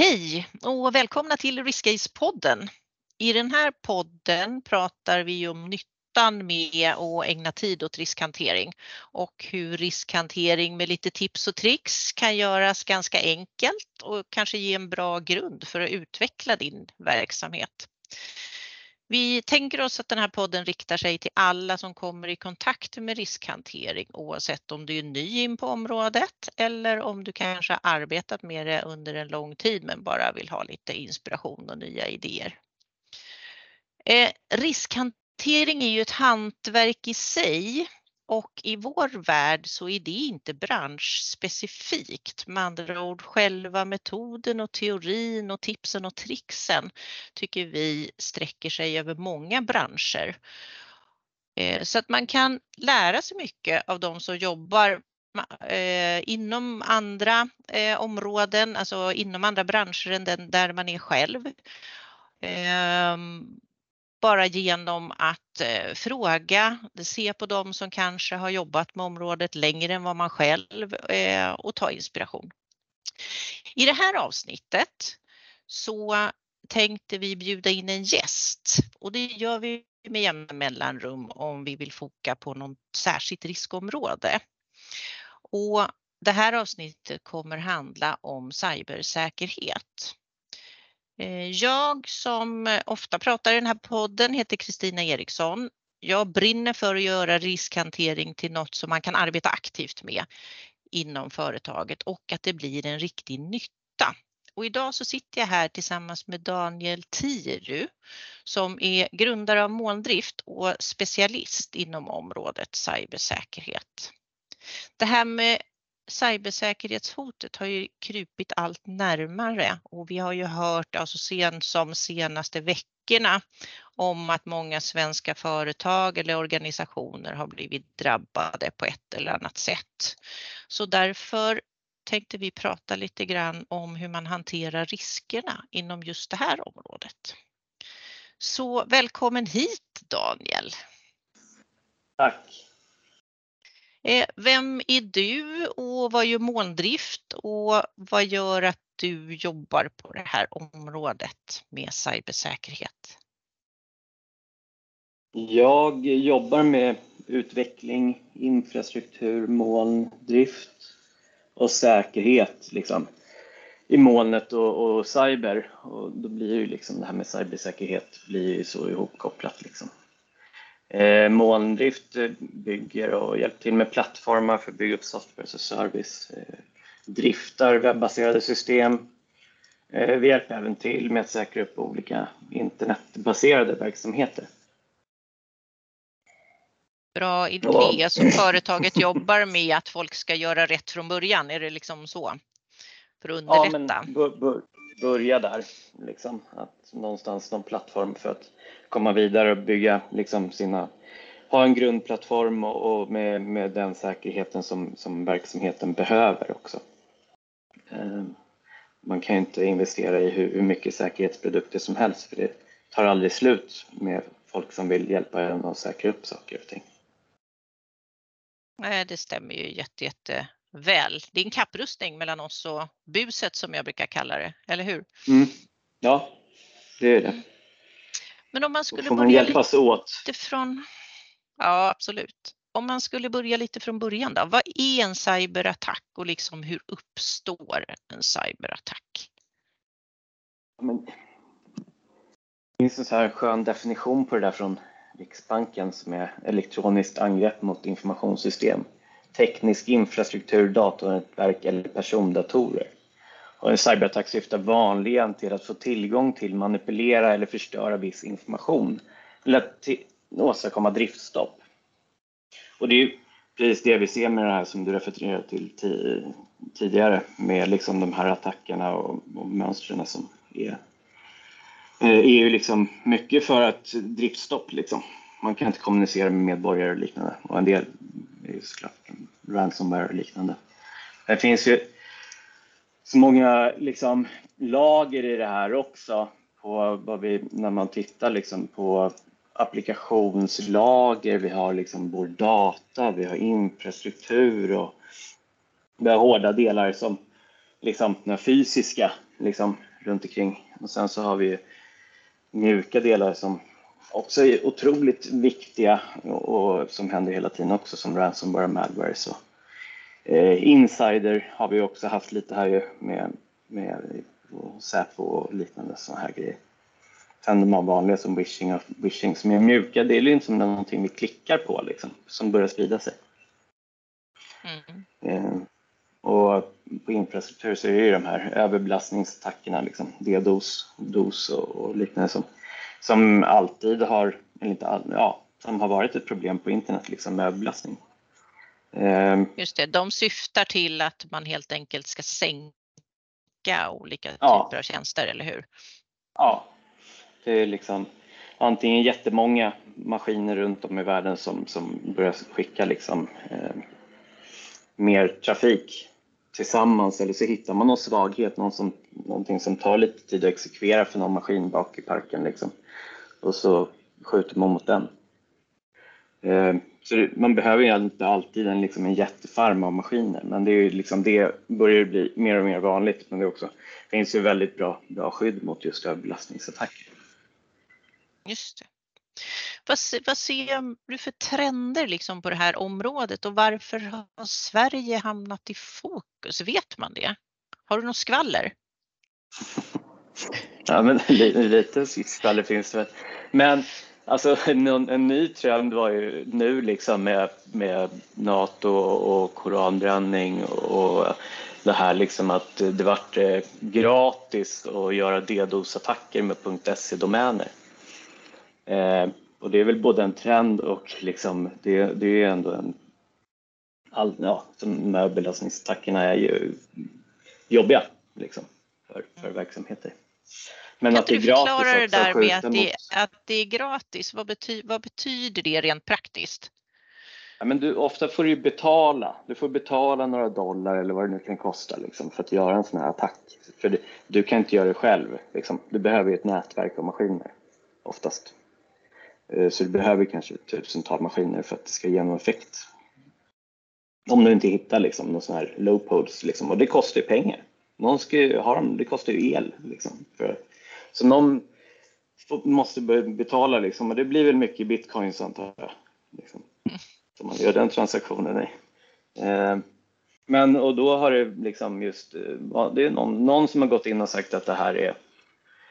Hej och välkomna till Riskcase-podden. I den här podden pratar vi om nyttan med att ägna tid åt riskhantering och hur riskhantering med lite tips och tricks kan göras ganska enkelt och kanske ge en bra grund för att utveckla din verksamhet. Vi tänker oss att den här podden riktar sig till alla som kommer i kontakt med riskhantering oavsett om du är ny in på området eller om du kanske har arbetat med det under en lång tid men bara vill ha lite inspiration och nya idéer. Eh, riskhantering är ju ett hantverk i sig och i vår värld så är det inte branschspecifikt. Med andra ord själva metoden och teorin och tipsen och trixen tycker vi sträcker sig över många branscher. Eh, så att man kan lära sig mycket av de som jobbar eh, inom andra eh, områden, alltså inom andra branscher än den där man är själv ehm, bara genom att eh, fråga, se på dem som kanske har jobbat med området längre än vad man själv eh, och ta inspiration. I det här avsnittet så tänkte vi bjuda in en gäst och det gör vi med jämna mellanrum om vi vill foka på något särskilt riskområde. Och det här avsnittet kommer handla om cybersäkerhet. Eh, jag som eh, ofta pratar i den här podden heter Kristina Eriksson. Jag brinner för att göra riskhantering till något som man kan arbeta aktivt med inom företaget och att det blir en riktig nytta. Och idag så sitter jag här tillsammans med Daniel Tiru som är grundare av Molndrift och specialist inom området cybersäkerhet. Det här med cybersäkerhetshotet har ju krupit allt närmare och vi har ju hört alltså sent som senaste veckorna om att många svenska företag eller organisationer har blivit drabbade på ett eller annat sätt. Så därför tänkte vi prata lite grann om hur man hanterar riskerna inom just det här området. Så välkommen hit Daniel. Tack. Eh, vem är du och vad gör Molndrift och vad gör att du jobbar på det här området med cybersäkerhet? Jag jobbar med utveckling, infrastruktur, molndrift och säkerhet liksom, i molnet och, och cyber. Och då blir ju liksom det här med cybersäkerhet blir ju så ihopkopplat. Liksom. Eh, molndrift eh, bygger och hjälper till med plattformar för att bygga upp software a service. Eh, driftar webbaserade system. Eh, vi hjälper även till med att säkra upp olika internetbaserade verksamheter. Bra idé. Så företaget jobbar med att folk ska göra rätt från början, är det liksom så? För att underlätta? Ja, men börja där. Liksom. Att någonstans någon plattform för att komma vidare och bygga liksom sina, ha en grundplattform och, och med, med den säkerheten som, som verksamheten behöver också. Eh, man kan ju inte investera i hur, hur mycket säkerhetsprodukter som helst för det tar aldrig slut med folk som vill hjälpa en att säkra upp saker och ting. Nej, det stämmer ju jätte, jätte väl. Det är en kapprustning mellan oss och buset som jag brukar kalla det, eller hur? Mm. Ja, det är det. Men om man skulle får man börja hjälpas lite åt. från... Ja, absolut. Om man skulle börja lite från början då. Vad är en cyberattack och liksom hur uppstår en cyberattack? Men, det finns en så här skön definition på det där från Riksbanken som är elektroniskt angrepp mot informationssystem, teknisk infrastruktur, datornätverk eller persondatorer. Och en cyberattack syftar vanligen till att få tillgång till, manipulera eller förstöra viss information eller att åstadkomma driftstopp. Och det är precis det vi ser med det här som du refererade till tidigare med liksom de här attackerna och, och mönstren som är, eh, är ju liksom mycket för att driftstopp liksom. Man kan inte kommunicera med medborgare och liknande och en del det är ju såklart ransomware och liknande. Det finns ju så många liksom, lager i det här också på vad vi, när man tittar liksom på applikationslager, vi har liksom vår data, vi har infrastruktur och vi har hårda delar som liksom den fysiska liksom, runt omkring. Och sen så har vi mjuka delar som också är otroligt viktiga och, och som händer hela tiden också som ransomware och malware. Så, eh, insider har vi också haft lite här ju med, med Säpo och liknande sådana här grejer. Sen de har vanliga som wishing och wishing som är mjuka, det är ju inte som någonting vi klickar på liksom, som börjar sprida sig. Mm. Eh, och på infrastruktur så är det ju de här överbelastningsattackerna, liksom, DDoS, DOS och, och liknande som, som alltid har, eller inte all, ja, som har varit ett problem på internet, liksom med överbelastning. Eh, Just det, de syftar till att man helt enkelt ska sänka olika ja. typer av tjänster, eller hur? Ja, det är liksom antingen jättemånga maskiner runt om i världen som, som börjar skicka liksom, eh, mer trafik tillsammans eller så hittar man någon svaghet, någon som, någonting som tar lite tid att exekvera för någon maskin bak i parken liksom. och så skjuter man mot den. Eh, så det, man behöver ju inte alltid en, liksom en jättefarm av maskiner men det, är ju liksom, det börjar bli mer och mer vanligt men det, också, det finns ju väldigt bra, bra skydd mot just överbelastningsattacker. Just det. Vad, vad ser du för trender liksom på det här området och varför har Sverige hamnat i fokus? Vet man det? Har du något skvaller? Ja, men lite skvaller finns det. Men alltså, en, en, ny trend var ju nu liksom med, med Nato och koranbränning och det här liksom att det vart eh, gratis att göra DDoS-attacker med .se-domäner. Och det är väl både en trend och liksom, det, det är ändå en... All, ja, de här belastningsattackerna är ju jobbiga liksom, för, för verksamheter. Men kan att det är gratis förklara det där med att det, att det är gratis? Vad, bety, vad betyder det rent praktiskt? Ja, men du, ofta får du betala. Du får betala några dollar eller vad det nu kan kosta liksom, för att göra en sån här attack. För det, du kan inte göra det själv. Liksom. Du behöver ett nätverk av maskiner oftast. Eh, så du behöver kanske tusental maskiner för att det ska ge någon effekt. Om du inte hittar liksom någon sån här low pods liksom. och det kostar ju pengar. Någon ska ju ha dem, det kostar ju el. Liksom, så någon måste betala liksom, och det blir väl mycket bitcoins antar jag. Liksom, så man gör den transaktionen i. Eh, men och då har det liksom just, eh, det är någon, någon som har gått in och sagt att det här är,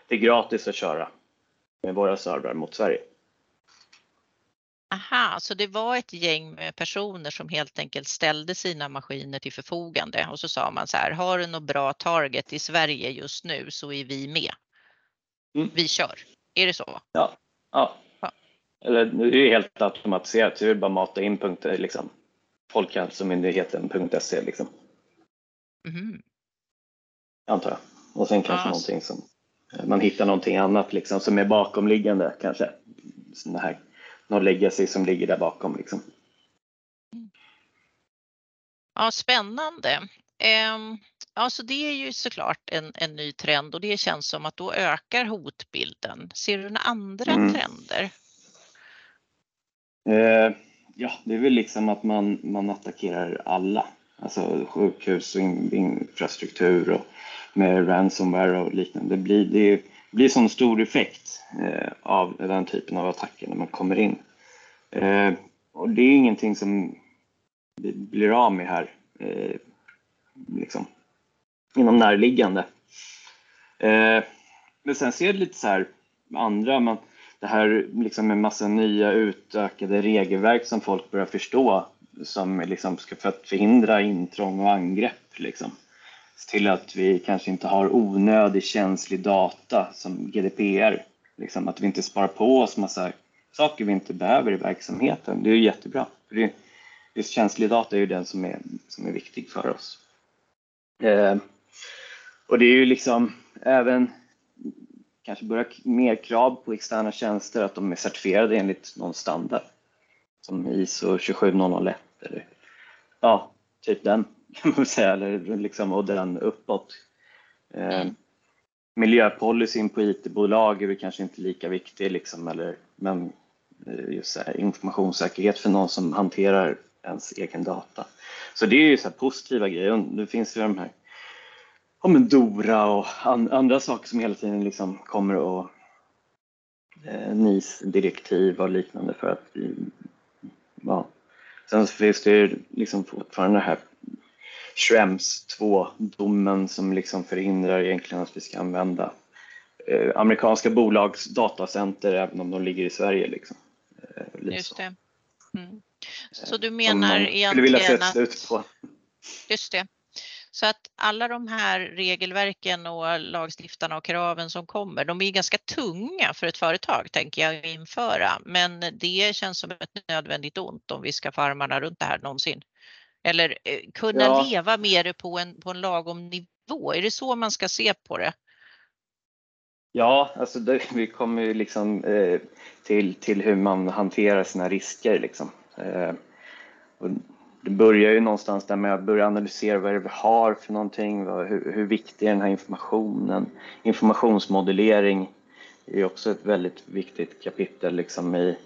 det är gratis att köra med våra servrar mot Sverige. Aha, så det var ett gäng med personer som helt enkelt ställde sina maskiner till förfogande och så sa man så här, har du något bra target i Sverige just nu så är vi med. Mm. Vi kör. Är det så? Ja. ja. ja. Eller det är helt automatiserat, så det är bara mata in punkter, liksom. Folkhälsomyndigheten.se liksom. Mm. Antar jag. Och sen kanske ja. någonting som man hittar någonting annat liksom som är bakomliggande kanske. Sådana här någon legacy som ligger där bakom. Liksom. Ja, spännande. Ehm, ja, så det är ju såklart en, en ny trend och det känns som att då ökar hotbilden. Ser du några andra mm. trender? Eh, ja, det är väl liksom att man, man attackerar alla. Alltså sjukhus och infrastruktur och med ransomware och liknande. Det blir, det blir sån stor effekt eh, av den typen av attacker när man kommer in. Eh, och det är ingenting som vi blir av med här, eh, liksom, inom närliggande. Eh, men sen ser det lite så här andra, man, det här liksom med massa nya utökade regelverk som folk börjar förstå som liksom ska för att förhindra intrång och angrepp. Liksom till att vi kanske inte har onödig känslig data som GDPR. Liksom att vi inte sparar på oss massa saker vi inte behöver i verksamheten. Det är jättebra. För det, just känslig data är ju den som är, som är viktig för oss. Eh, och det är ju liksom även kanske börja mer krav på externa tjänster att de är certifierade enligt någon standard. Som ISO 27001 eller ja, typ den kan man säga, eller liksom, och den uppåt. Eh, miljöpolicyn på IT-bolag är väl kanske inte lika viktig, liksom, eller, men eh, just här, informationssäkerhet för någon som hanterar ens egen data. Så det är ju så positiva grejer. Det finns ju de här ja, men Dora och an, andra saker som hela tiden liksom kommer och eh, NIS-direktiv och liknande för att ja. Sen finns det ju liksom fortfarande det här Schrems 2-domen som liksom förhindrar egentligen att vi ska använda eh, amerikanska bolags datacenter även om de ligger i Sverige. Liksom. Eh, Just det. Mm. Så du menar egentligen på. Just det. Så att alla de här regelverken och lagstiftarna och kraven som kommer, de är ganska tunga för ett företag tänker jag införa. Men det känns som ett nödvändigt ont om vi ska få armarna runt det här någonsin. Eller eh, kunna ja. leva med det på en, på en lagom nivå. Är det så man ska se på det? Ja, alltså det, vi kommer ju liksom eh, till, till hur man hanterar sina risker. Liksom. Eh, det börjar ju någonstans där med att börja analysera vad det är vi har för någonting, vad, hur, hur viktig är den här informationen? Informationsmodellering är också ett väldigt viktigt kapitel liksom i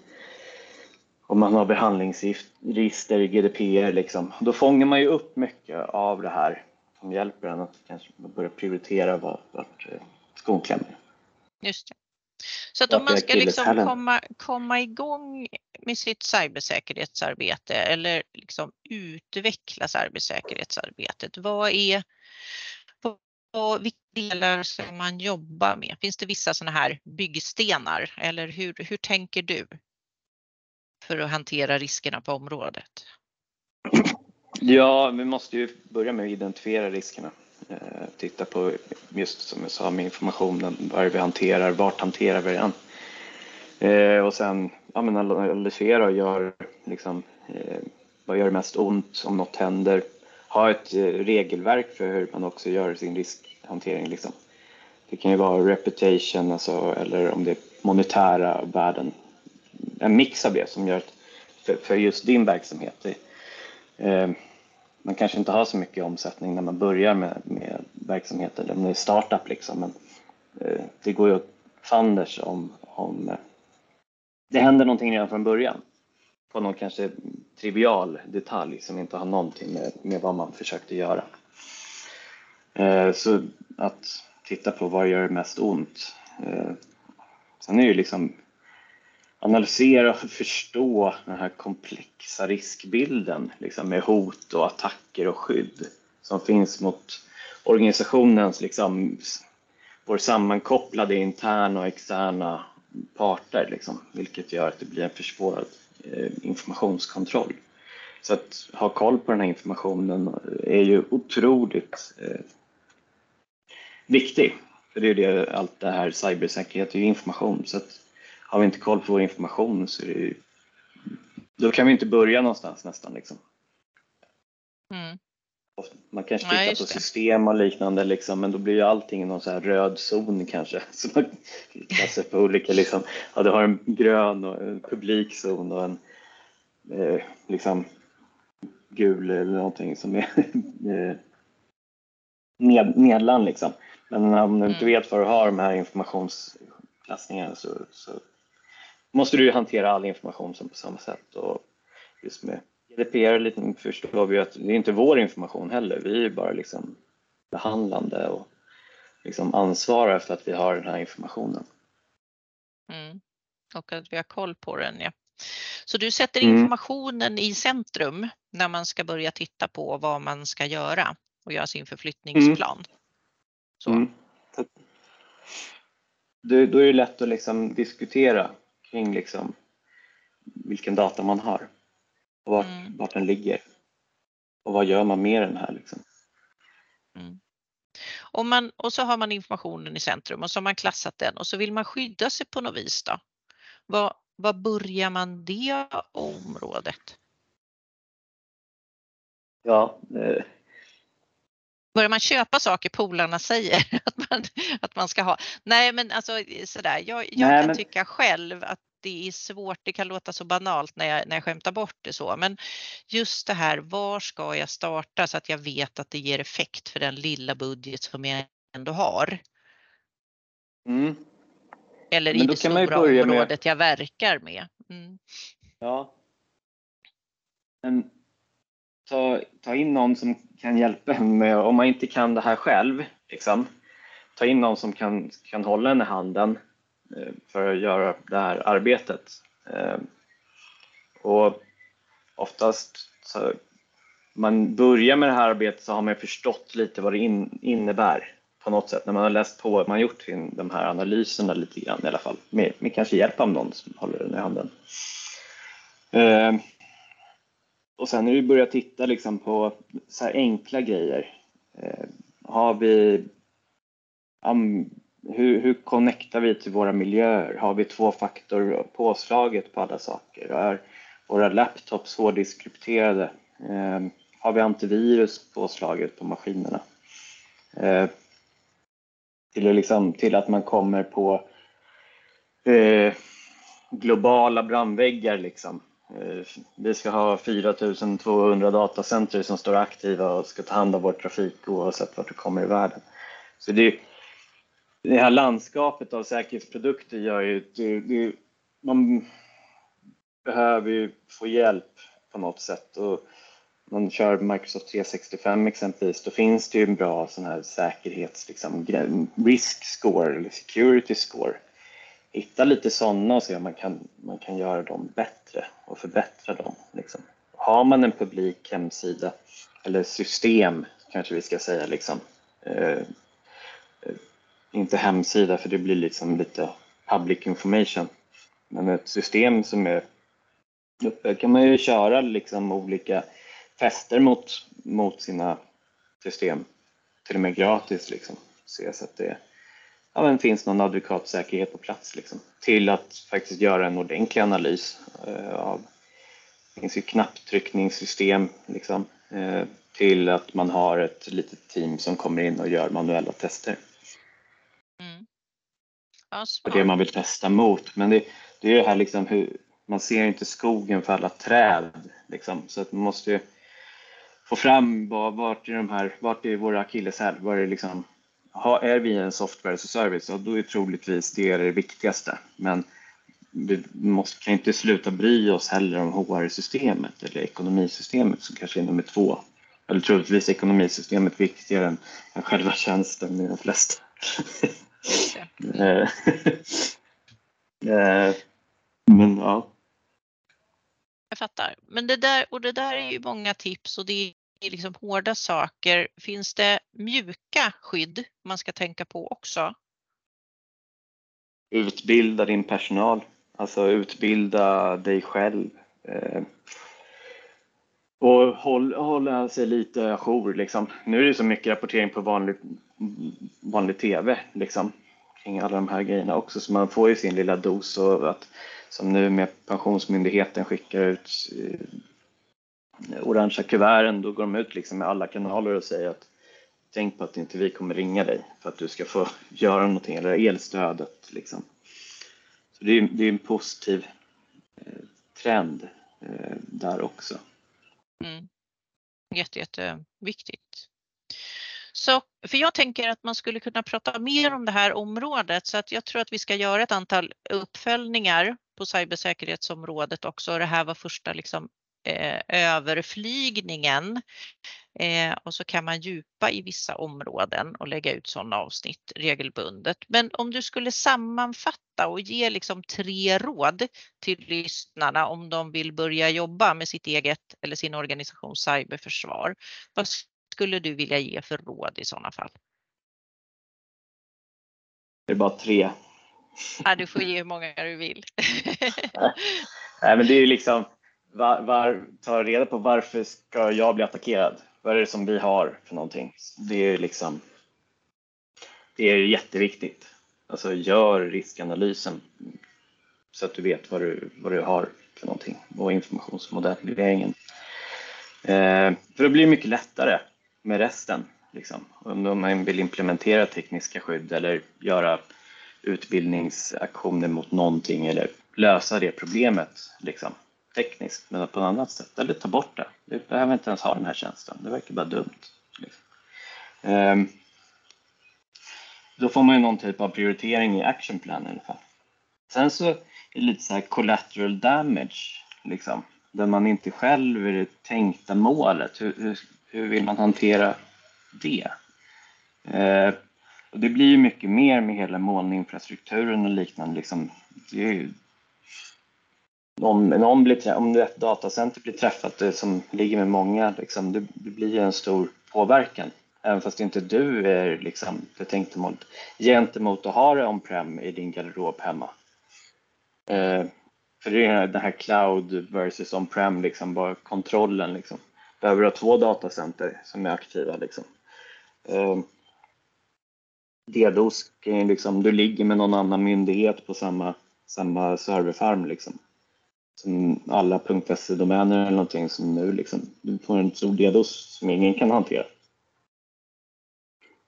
om man har behandlingsregister GDPR. Liksom. Då fångar man ju upp mycket av det här som hjälper en att kanske börja prioritera vart, vart eh, skon klämmer. Just det. Så att om man ska liksom komma, komma igång med sitt cybersäkerhetsarbete eller liksom utveckla cybersäkerhetsarbetet, vad är vad, vilka delar ska man jobba med? Finns det vissa sådana här byggstenar eller hur, hur tänker du för att hantera riskerna på området? Ja, vi måste ju börja med att identifiera riskerna. Eh, titta på just som jag sa med informationen, vad vi hanterar, vart hanterar vi den? Eh, och sen ja, men analysera och gör liksom, eh, vad gör mest ont om något händer? Ha ett regelverk för hur man också gör sin riskhantering. Liksom. Det kan ju vara reputation alltså, eller om det är monetära värden. En mix av det som gör att för, för just din verksamhet. Det, eh, man kanske inte har så mycket omsättning när man börjar med, med verksamheten, om det är startup liksom, men eh, det går ju åt fanders om, om eh, det händer någonting redan från början på någon kanske trivial detalj som inte har någonting med, med vad man försökte göra. Eh, så att titta på vad gör mest ont. Eh, sen är det ju liksom analysera och förstå den här komplexa riskbilden liksom med hot och attacker och skydd som finns mot organisationens, liksom, vår sammankopplade interna och externa parter, liksom, vilket gör att det blir en försvårad eh, informationskontroll. Så att ha koll på den här informationen är ju otroligt eh, viktig. För det är ju det, allt det här cybersäkerhet är ju information. Så att har vi inte koll på vår information så är det då kan vi inte börja någonstans nästan. Liksom. Mm. Man kanske tittar ja, på system och liknande, liksom, men då blir ju allting någon så här röd zon kanske. Så man kan på olika, liksom, ja, du har en grön och en publikzon och en eh, liksom, gul eller någonting som är eh, ned, nedland. Liksom. Men om du inte mm. vet vad du har de här informationsklassningarna så, så måste du hantera all information som på samma sätt. Och just med GDPR förstår vi att det är inte vår information heller. Vi är bara liksom behandlande och liksom ansvarar för att vi har den här informationen. Mm. Och att vi har koll på den. Ja. Så du sätter mm. informationen mm. i centrum när man ska börja titta på vad man ska göra och göra sin förflyttningsplan. Mm. Så. Mm. Då är det lätt att liksom diskutera kring liksom vilken data man har och vart, mm. vart den ligger. Och vad gör man med den här? Liksom. Mm. Och, man, och så har man informationen i centrum och så har man klassat den och så vill man skydda sig på något vis. Då. Vad, vad börjar man det området? Ja, eh, Börjar man köpa saker polarna säger att man, att man ska ha? Nej men alltså sådär, jag, jag Nej, kan men... tycka själv att det är svårt, det kan låta så banalt när jag, när jag skämtar bort det så, men just det här, var ska jag starta så att jag vet att det ger effekt för den lilla budget som jag ändå har? Mm. Eller i det stora området med... jag verkar med. Mm. Ja. Men ta, ta in någon som kan hjälpa en med, om man inte kan det här själv, Liksom. Ta in någon som kan, kan hålla en i handen eh, för att göra det här arbetet. Eh, och oftast så man börjar med det här arbetet så har man förstått lite vad det in, innebär på något sätt när man har läst på, man har gjort de här analyserna lite grann i alla fall med, med kanske hjälp av någon som håller den i handen. Eh, och sen när du börjar titta liksom på så enkla grejer. Eh, har vi, um, hur, hur connectar vi till våra miljöer? Har vi två faktor påslaget på alla saker? Är våra laptops hårddiskkrypterade? Eh, har vi antivirus påslaget på maskinerna? Eh, till, liksom, till att man kommer på eh, globala brandväggar. Liksom. Eh, vi ska ha 4200 datacenter som står aktiva och ska ta hand om vår trafik oavsett vart du kommer i världen. Så det, det här landskapet av säkerhetsprodukter gör ju det, det, man behöver ju få hjälp på något sätt. Och man kör Microsoft 365 exempelvis, då finns det ju en bra sån här säkerhets, liksom, risk score eller security score. Hitta lite sådana och se om man kan, man kan göra dem bättre och förbättra dem. Liksom. Har man en publik hemsida eller system kanske vi ska säga, liksom, eh, eh, inte hemsida för det blir liksom lite public information, men ett system som är uppe kan man ju köra liksom olika fester mot, mot sina system, till och med gratis. Liksom. Se så att det ja, men finns någon advokatsäkerhet på plats. Liksom. Till att faktiskt göra en ordentlig analys eh, av det finns ju knapptryckningssystem liksom, eh, till att man har ett litet team som kommer in och gör manuella tester. Mm. Ja, det man vill testa mot. Men det, det är ju här liksom hur, man ser inte skogen för alla träd. Liksom. Så att man måste ju få fram vart är, de här, vart är våra akilleshäl? Var är, liksom, är vi en software as a service? Och då är troligtvis det det viktigaste. Men vi måste, kan inte sluta bry oss heller om HR-systemet eller ekonomisystemet som kanske är nummer två. Eller troligtvis ekonomisystemet viktigare än, än själva tjänsten i de flesta. Eh, eh, men ja. Jag fattar. Men det där, och det där är ju många tips och det i liksom hårda saker. Finns det mjuka skydd man ska tänka på också? Utbilda din personal, alltså utbilda dig själv. Eh, och håll, hålla sig lite ajour. Liksom. Nu är det så mycket rapportering på vanlig, vanlig TV liksom, kring alla de här grejerna också så man får ju sin lilla dos och att som nu med Pensionsmyndigheten skickar ut eh, orangea kuverten, då går de ut liksom med alla kanaler och säger att tänk på att inte vi kommer ringa dig för att du ska få göra någonting, eller elstödet. Liksom. Så det är, det är en positiv eh, trend eh, där också. Mm. Jätte, jätteviktigt. Så, för jag tänker att man skulle kunna prata mer om det här området så att jag tror att vi ska göra ett antal uppföljningar på cybersäkerhetsområdet också. Det här var första liksom, eh, överflygningen eh, och så kan man djupa i vissa områden och lägga ut sådana avsnitt regelbundet. Men om du skulle sammanfatta och ge liksom tre råd till lyssnarna om de vill börja jobba med sitt eget eller sin organisations cyberförsvar. Vad skulle du vilja ge för råd i sådana fall? Det är bara tre. Ja, du får ge hur många du vill. Nej, men det är ju liksom, var, var, ta reda på varför ska jag bli attackerad? Vad är det som vi har för någonting? Det är liksom, det är jätteviktigt. Alltså gör riskanalysen så att du vet vad du, vad du har för någonting och informationsmodelleringen. Eh, för då blir det mycket lättare med resten. Liksom. Om man vill implementera tekniska skydd eller göra utbildningsaktioner mot någonting eller lösa det problemet liksom, tekniskt men på ett annat sätt eller ta bort det. Du behöver inte ens ha den här tjänsten, det verkar bara dumt. Liksom. Um, då får man ju någon typ av prioritering i actionplan i alla fall. Sen så är det lite så här collateral damage, liksom, där man inte själv är det tänkta målet. Hur, hur, hur vill man hantera det? Eh, och det blir ju mycket mer med hela molninfrastrukturen och liknande. Liksom, det är ju, om, någon blir, om ett datacenter blir träffat eh, som ligger med många, liksom, det, det blir en stor påverkan. Även fast inte du är liksom, det mot, gentemot att ha det on-prem i din garderob hemma. Eh, för det är den här cloud versus on-prem, liksom, bara kontrollen. Liksom. Behöver du ha två datacenter som är aktiva. Liksom. Eh, DDoS liksom, du ligger med någon annan myndighet på samma, samma serverfarm. Liksom. Som alla .se-domäner eller någonting som nu liksom, du får en stor DDoS som ingen kan hantera.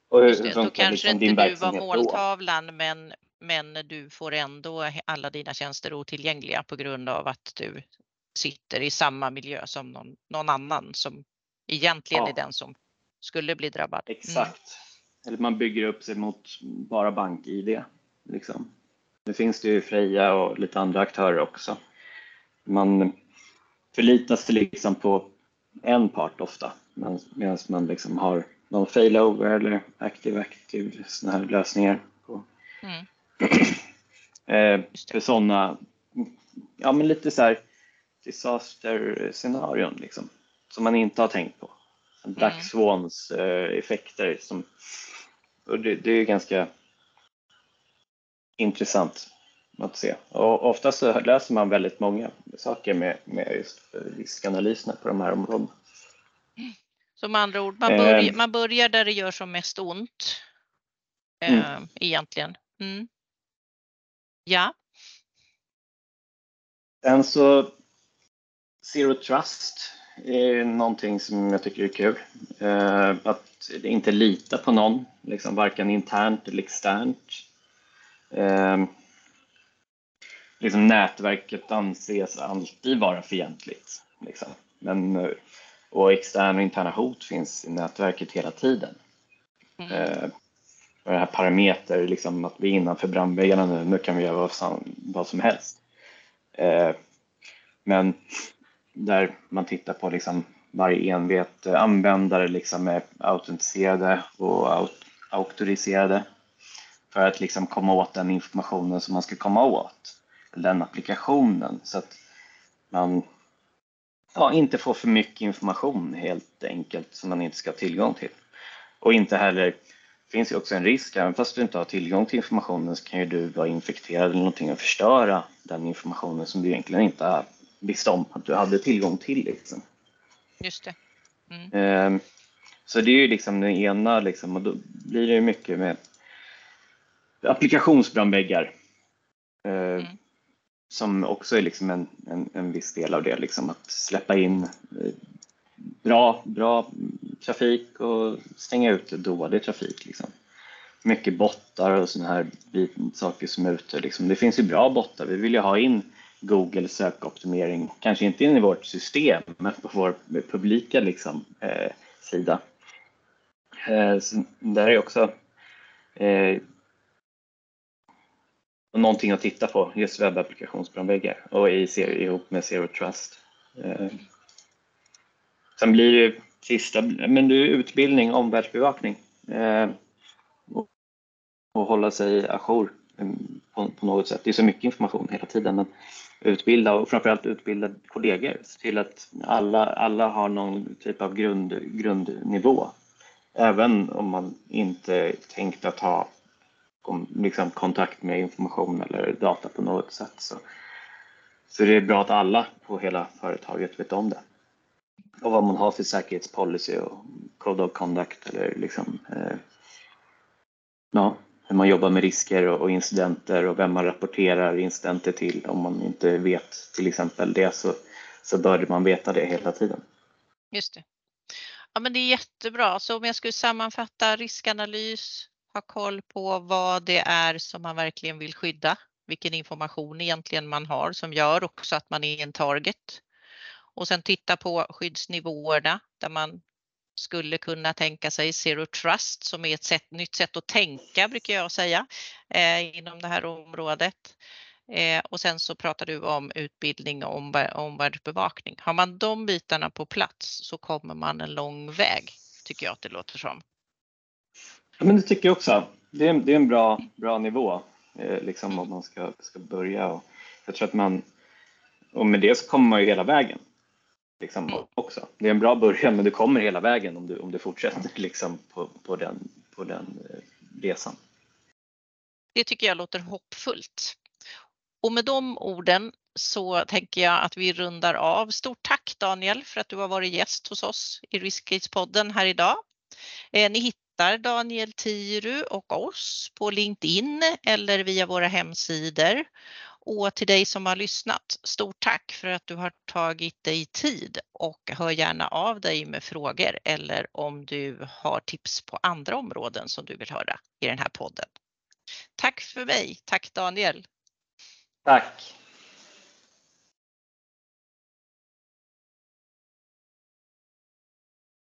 Och hur, det, då kanske liksom inte du var måltavlan men, men du får ändå alla dina tjänster otillgängliga på grund av att du sitter i samma miljö som någon, någon annan som egentligen ja. är den som skulle bli drabbad. Mm. Exakt. Mm. Eller man bygger upp sig mot bara bank-id. Liksom. Nu finns det ju Freja och lite andra aktörer också. Man förlitar sig liksom på en part ofta medan man liksom har någon failover eller active active sådana här lösningar. På. Mm. eh, för sådana, ja men lite så här disaster-scenarion liksom, som man inte har tänkt på. Black mm. Swans eh, effekter som, och det, det är ganska intressant att se. Och oftast så löser man väldigt många saker med, med just riskanalyserna på de här områdena. Så med andra ord, man börjar, man börjar där det gör som mest ont. Mm. Eh, egentligen. Mm. Ja. Sen så Zero Trust är någonting som jag tycker är kul. Eh, att inte lita på någon, liksom varken internt eller externt. Eh, liksom nätverket anses alltid vara fientligt. Liksom. Men och externa och interna hot finns i nätverket hela tiden. Mm. Eh, det här parameter, liksom att vi är innanför brandväggarna nu, nu kan vi göra vad som, vad som helst. Eh, men där man tittar på liksom varje enhet eh, användare liksom är autentiserade och aut auktoriserade för att liksom komma åt den informationen som man ska komma åt, den applikationen. Så att man ja, inte få för mycket information helt enkelt som man inte ska ha tillgång till. Och inte heller, det finns ju också en risk, även fast du inte har tillgång till informationen så kan ju du vara infekterad eller någonting och förstöra den informationen som du egentligen inte visste om att du hade tillgång till. Liksom. Just det. Mm. Ehm, så det är ju liksom det ena liksom, och då blir det mycket med applikationsbrandväggar. Ehm, mm som också är liksom en, en, en viss del av det, liksom att släppa in eh, bra, bra trafik och stänga ut dålig trafik. Liksom. Mycket bottar och sådana här saker som är ute. Liksom. Det finns ju bra bottar. Vi vill ju ha in Google sökoptimering, kanske inte in i vårt system, men på vår publika liksom, eh, sida. Eh, där är också eh, och någonting att titta på, just webbapplikationsbrandväggar och i, ihop med Zero Trust. Eh, sen blir det ju sista, men det är utbildning, omvärldsbevakning eh, och, och hålla sig ajour mm, på, på något sätt. Det är så mycket information hela tiden, men utbilda och framförallt utbilda kollegor. Se till att alla, alla har någon typ av grund, grundnivå. Även om man inte tänkt att ha liksom, kontakt med information eller data på något sätt. Så, så det är bra att alla på hela företaget vet om det. Och vad man har för säkerhetspolicy och code of conduct eller liksom, eh, ja, hur man jobbar med risker och, och, incidenter och vem man rapporterar incidenter till. Om man inte vet till exempel det så, så bör man veta det hela tiden. Just det. Ja, men det är jättebra. Så om jag skulle sammanfatta riskanalys, ha koll på vad det är som man verkligen vill skydda, vilken information egentligen man har som gör också att man är en target. Och sen titta på skyddsnivåerna där man skulle kunna tänka sig zero trust som är ett sätt, nytt sätt att tänka brukar jag säga eh, inom det här området. Eh, och sen så pratar du om utbildning och omvärldsbevakning. Har man de bitarna på plats så kommer man en lång väg tycker jag att det låter som men det tycker jag också. Det är, det är en bra, bra nivå eh, liksom om man ska, ska börja. Och jag tror att man, och med det så kommer man ju hela vägen. Liksom, också. Det är en bra början men du kommer hela vägen om du, om du fortsätter liksom, på, på den, på den eh, resan. Det tycker jag låter hoppfullt. Och med de orden så tänker jag att vi rundar av. Stort tack Daniel för att du har varit gäst hos oss i Riskcase-podden här idag. Eh, ni hittar Daniel Tiru och oss på LinkedIn eller via våra hemsidor. Och till dig som har lyssnat, stort tack för att du har tagit dig tid och hör gärna av dig med frågor eller om du har tips på andra områden som du vill höra i den här podden. Tack för mig. Tack Daniel. Tack.